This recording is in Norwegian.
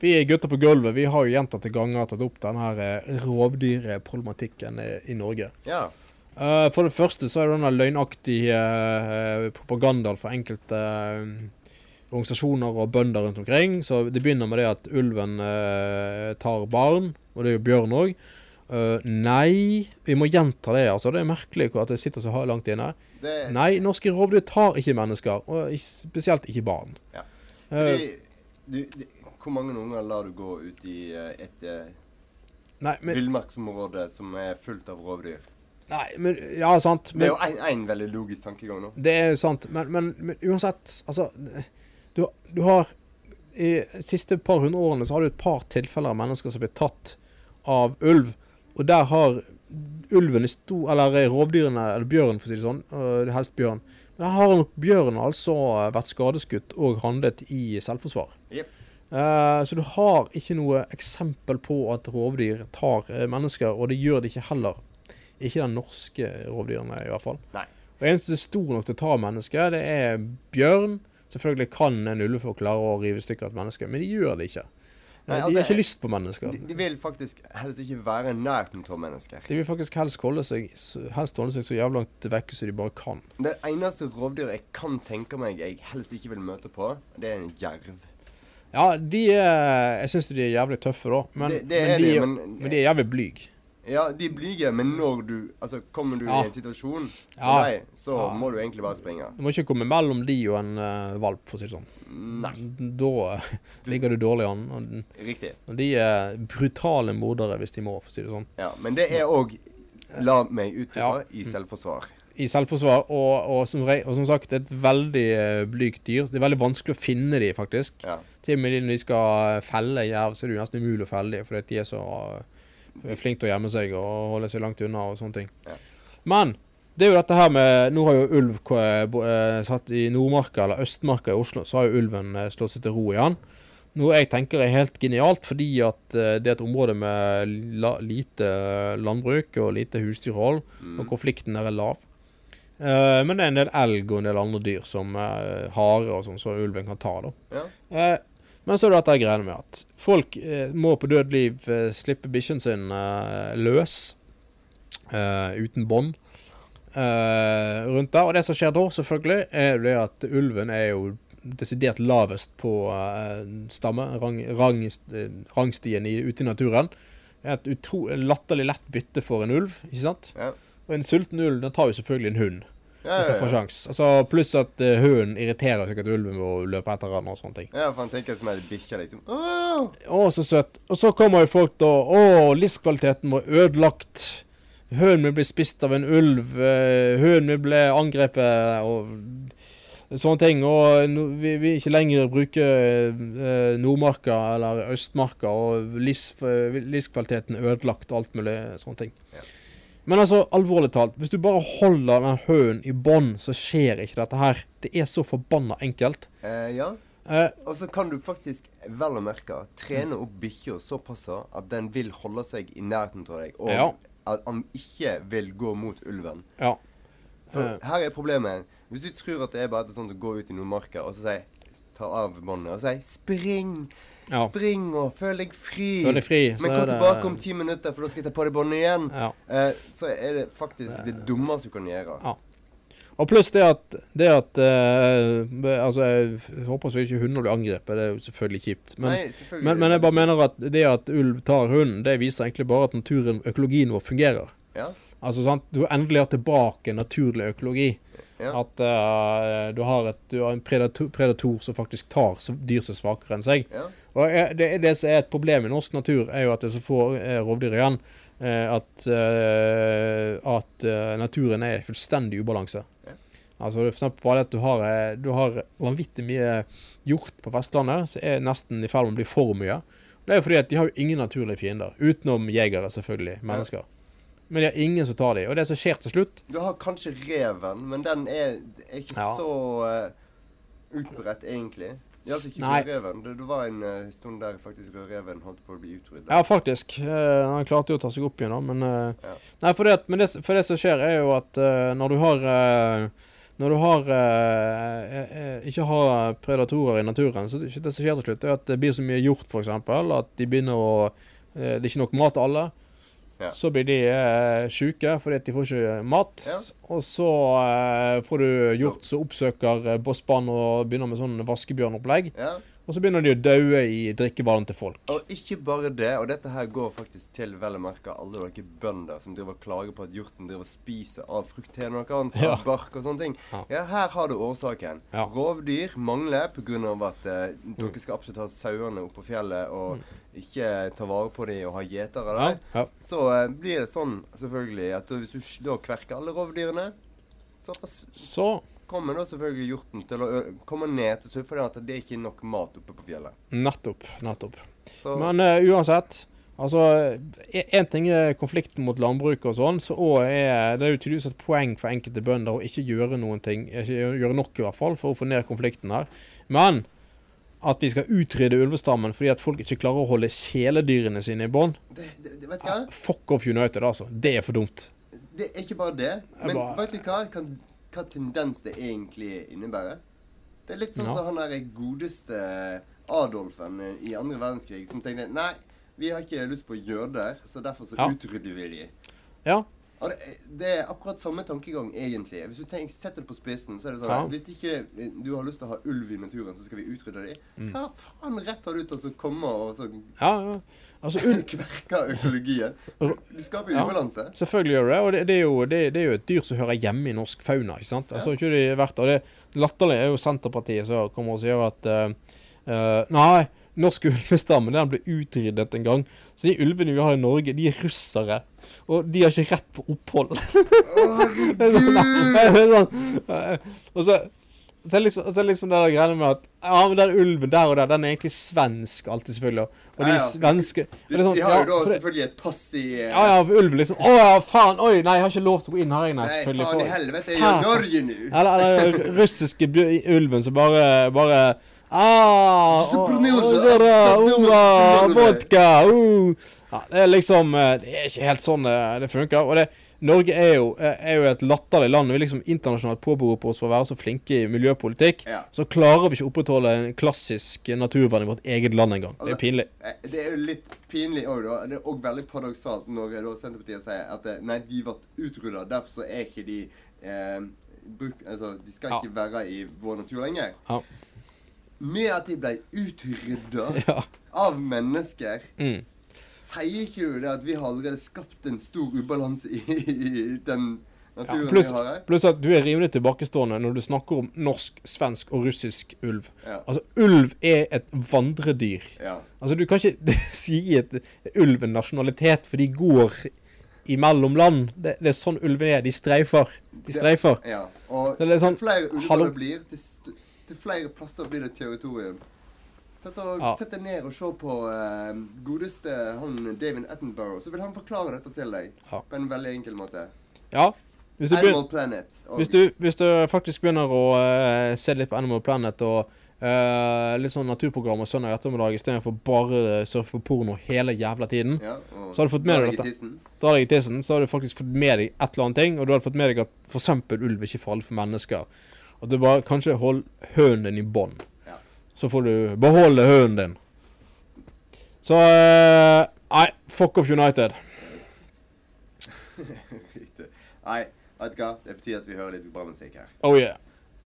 Vi er gutter på gulvet vi har jo gjentatte ganger tatt opp denne eh, rovdyrproblematikken i, i Norge. Ja. Eh, for det første så er det denne løgnaktige uh, propagandaen for enkelte eh, organisasjoner og bønder rundt omkring. Så Det begynner med det at ulven eh, tar barn, og det er jo bjørn òg. nei, vi må gjenta det. altså Det er merkelig at det sitter så langt inne. Det, Nei, norske rovdyr tar ikke mennesker, og spesielt ikke barn. Ja. Eh, Fordi, du, du, hvor mange unger lar du gå ut i eh, et uh, nei, men, villmarksområde som er fullt av rovdyr? nei, men Ja, sant. Det er jo én veldig logisk tankegang nå. det er sant. Men, men, men uansett, altså du, du har I de siste par hundre årene så har du et par tilfeller av mennesker som blir tatt av ulv. Og der har ulven i stor Eller rovdyrene, eller bjørn for å si det sånn, øh, helst bjørn. Men der har nok bjørnen altså vært skadeskutt og handlet i selvforsvar. Jep. Eh, så du har ikke noe eksempel på at rovdyr tar eh, mennesker, og det gjør de ikke heller. Ikke de norske rovdyrene, i hvert fall. Nei. Og eneste stor nok til å ta mennesker, det er bjørn. Selvfølgelig kan en ulve klare å rive i stykker et menneske, men de gjør det ikke. Nei, de altså, har ikke lyst på mennesker. De, de vil faktisk helst ikke være nært av mennesker. De vil faktisk helst holde seg, helst holde seg så jævlig langt vekk som de bare kan. Det eneste rovdyret jeg kan tenke meg jeg helst ikke vil møte på, det er en jerv. Ja, de er Jeg syns de er jævlig tøffe, da. Men, det, det men, de, de, men, men de er jævlig blyge. Ja, de er blyge, men når du Altså, kommer du Ja. i en situasjon Ja. deg, så Ja. må du egentlig bare springe. Du må ikke komme mellom de og en uh, valp, for å si det sånn. Nei. Da eh, ligger du dårlig an. Og- Riktig. Og de er brutale mordere hvis de må, for å si det sånn. Ja, men det er òg La meg utdype i selvforsvar. I selvforsvar, og, og, som, og som sagt, et veldig uh, blygt dyr. Det er veldig vanskelig å finne de, faktisk. Ja. Til og med når de skal felle jerv, så er det nesten umulig å felle de, fordi de er så uh, flinke til å gjemme seg og holde seg langt unna og sånne ting. Ja. Men det er jo dette her med Nå har jo ulv eh, eh, satt i Nordmarka, eller Østmarka i Oslo, så har jo ulven eh, slått seg til ro igjen. Noe jeg tenker er helt genialt, fordi at eh, det er et område med la, lite eh, landbruk og lite husdyrhold, Mm. og konflikten er lav. Eh, men det er en del elg og en del andre dyr, som uh, hare og sånn, som ulven kan ta. da. Ja. Uh, men så er det dette greiene med at folk må på død liv slippe bikkjen sin løs, uten bånd, rundt der. Og det som skjer da, selvfølgelig, er det at ulven er jo desidert lavest på uh, stamme, rang, rang, rangstien i, ute i naturen. Er et utro, latterlig lett bytte for en ulv, ikke sant? Ja. Og en sulten ulv den tar jo selvfølgelig en hund, Ja, hvis den ja, får ja. sjans. Altså, pluss at uh, hunden irriterer sikkert ulven ved å løpe etter den og sånne ting. ja, for han tenker som en bikkje, liksom. Åh! Å, så søtt. Og så kommer jo folk da Å, livskvaliteten var ødelagt. Hønen min ble spist av en ulv. eh, Hønen min ble angrepet og sånne ting. Og vi vil ikke lenger bruke eh, Nordmarka eller Østmarka, og livs, livskvaliteten ødelagt og alt mulig sånne ting. Ja. Men altså, alvorlig talt, hvis du bare holder den hønen i bånn, så skjer ikke dette her. Det er så forbanna enkelt. Eh, ja. Eh, Og så kan du faktisk, vel å merke, trene opp bikkja såpass at den vil holde seg i nærheten av deg, og Ja. at han ikke vil gå mot ulven. ja. For Eh. her er problemet. Hvis du tror at det er bare et sånt å gå ut i Nordmarka og så si Ta av båndet og si 'spring', ja. 'spring' og 'føl deg fri'. Føl deg fri. så Men kom tilbake om ti minutter, for da skal jeg ta på deg båndet igjen. Ja. Eh, så er det faktisk det dummeste du kan gjøre. Ja. Og pluss det at, det at eh, Altså, jeg håper så ikke hunder blir angrepet. Det er jo selvfølgelig kjipt. Men, Nei, selvfølgelig. men, men jeg bare mener at det at ulv tar hunden, det viser egentlig bare at naturen, økologien vår, fungerer. Ja. Altså, sant? Du endelig har tilbake naturlig økologi. Ja. At uh, du, har et, du har en predator, predator som faktisk tar dyr som er svakere enn seg. ja. Og eh, det, det som er et problem i norsk natur, er jo at det er så få eh, rovdyr igjen. at uh, at naturen er i fullstendig ubalanse. Ja. Altså for eksempel bare at du har, du har vanvittig mye hjort på Vestlandet, som er nesten i ferd med å bli for mye. Det er jo fordi at de har jo ingen naturlige fiender, utenom jegere, selvfølgelig, mennesker. Men de har ingen som tar dem. Og det som skjer til slutt Du har kanskje reven, men den er, er ikke Ja. så uh, utbredt, egentlig. Gjaldt ikke Nei. rødreven. Det, det var en uh, stund der faktisk rødreven holdt på å bli utryddet. Ja, faktisk. Uh, han klarte jo å ta seg opp igjen, da, men uh, Ja. Nei, for det, men det, for det som skjer, er jo at når du har Når du har ikke har predatorer i naturen, så det, det som skjer til slutt, er at det blir så mye hjort, f.eks. At de begynner å Det er ikke nok mat til alle. Ja. Så blir de eh, sjuke fordi de får ikke mat. Ja. Og så eh, får du hjort som oppsøker eh, bossbanen og begynner med sånn vaskebjørnopplegg. Ja. Og så begynner de å daue i drikkevann til folk. Og ikke bare det, og dette her går faktisk til vel å merke alle dere bønder som driver klager på at hjorten driver spiser av frukttene deres, Ja. av bark og sånne ting. Ja. Ja, her har du årsaken. Ja. Rovdyr mangler pga. at eh, dere skal absolutt ha sauene opp på fjellet og ikke ta vare på dem og ha gjetere Mm. Der. ja. Så eh, blir det sånn selvfølgelig at hvis du da kverker alle rovdyrene, så Så kommer da selvfølgelig hjorten til å komme ned til fordi at det er ikke nok mat oppe på fjellet. nettopp. Nettopp. Så Men uh, uansett. Altså, Én ting er konflikten mot landbruket og sånn, så også er det er jo tydeligvis et poeng for enkelte bønder å ikke gjøre noen ting, ikke gjøre nok i hvert fall, for å få ned konflikten her. Men at de skal utrydde ulvestammen fordi at folk ikke klarer å holde kjæledyrene sine i bånd? Fuck off United, altså. Det er for dumt. Det er ikke bare det. Men bare- vet du hva, hva, hva tendens det egentlig innebærer? Det er litt sånn som han der godeste Adolfen i andre verdenskrig som tenkte Nei, vi har ikke lyst på jøder, så derfor så utrydder vi de. Ja. Det, er akkurat samme tankegang, egentlig. Hvis du tenker, setter det på spissen, så er det sånn Ja. Hvis ikke du har lyst til å ha ulv i naturen, så skal vi utrydde de. Mm. Hva faen rett har du til å komme og så ja, ja. Altså, kverke økologien? Du skaper Ja. ubalanse. Selvfølgelig gjør det det, og det, det, er jo, det, det er jo et dyr som hører hjemme i norsk fauna. ikke sant? Altså, ikke det vært, og det Latterlig er jo Senterpartiet som kommer og sier at uh, uh, Nei, norsk ulvestamme den ble utryddet en gang. Så de ulvene vi har i Norge, de er russere. Og de har ikke rett på opphold. Oh, og så så er liksom, så er liksom det der greiene med at Ja, men den ulven der og der, den er egentlig svensk alltid, selvfølgelig. Og de Ja, ja. svenske og det er sånn, De har ja, jo da selvfølgelig et pass i uh... ja, ja, ulv liksom. Å ja, faen! Oi, nei, jeg har ikke lov til å gå inn her, jeg, nei. Nei, faen i helvete, jeg er Satan. Norge nå! Eller, den russiske ulven som bare bare Ah, vodka, uh. ja, Det er liksom eh, Det er ikke helt sånn det, det funker. Og det, Norge er jo, er jo et latterlig land. Vi liksom internasjonalt påberoper oss for å være så flinke i miljøpolitikk. Ja. Så klarer vi ikke å opprettholde en klassisk naturvern i vårt eget land engang. Det Altså- er pinlig. Eh, Det er jo litt pinlig òg, da. Det er òg veldig paradoksalt når eh, da Senterpartiet sier at eh, nei, de ble utrydda, derfor så er ikke de eh, bruk, Altså, de skal Ja. ikke være i vår natur lenger. Ja. Med at de ble utrydda Ja. av mennesker, Mm. sier ikke du det at vi har allerede skapt en stor ubalanse i, i den Ja, naturen vi har her? pluss at du er rimelig tilbakestående når du snakker om norsk, svensk og russisk ulv. Ja. Altså, ulv er et vandredyr. ja. Altså, du kan ikke si at ulv er nasjonalitet, for de går imellom land. Det, det er sånn ulven er. De streifer. De streifer. Ja, og Det sånn, flere ulver det blir, til, flere plasser blir det territorium. Så Ja. Sett deg ned og se på uh, godeste han David Attenborough, så vil han forklare dette til deg Ja. på en veldig enkel måte. Ja. Hvis du, Animal Planet. Hvis, du, hvis du faktisk begynner å uh, se litt på Animal Planet og uh, litt sånn naturprogram og søndag ettermiddag istedenfor bare surfe på porno hele jævla tiden, ja, Så har du fått med deg deg dette. Da har deg i tissen, så har du faktisk fått med deg et eller annet ting, og du har fått med deg at f.eks. ulv ikke faller for mennesker. At du bare kanskje hold hønen din i bånd. Ja. Så får du beholde hønen din. Så eh, Nei, fuck off United. Yes. Riktig. Nei, vet du hva? Det betyr at vi hører litt bra musikk her. Oh yeah.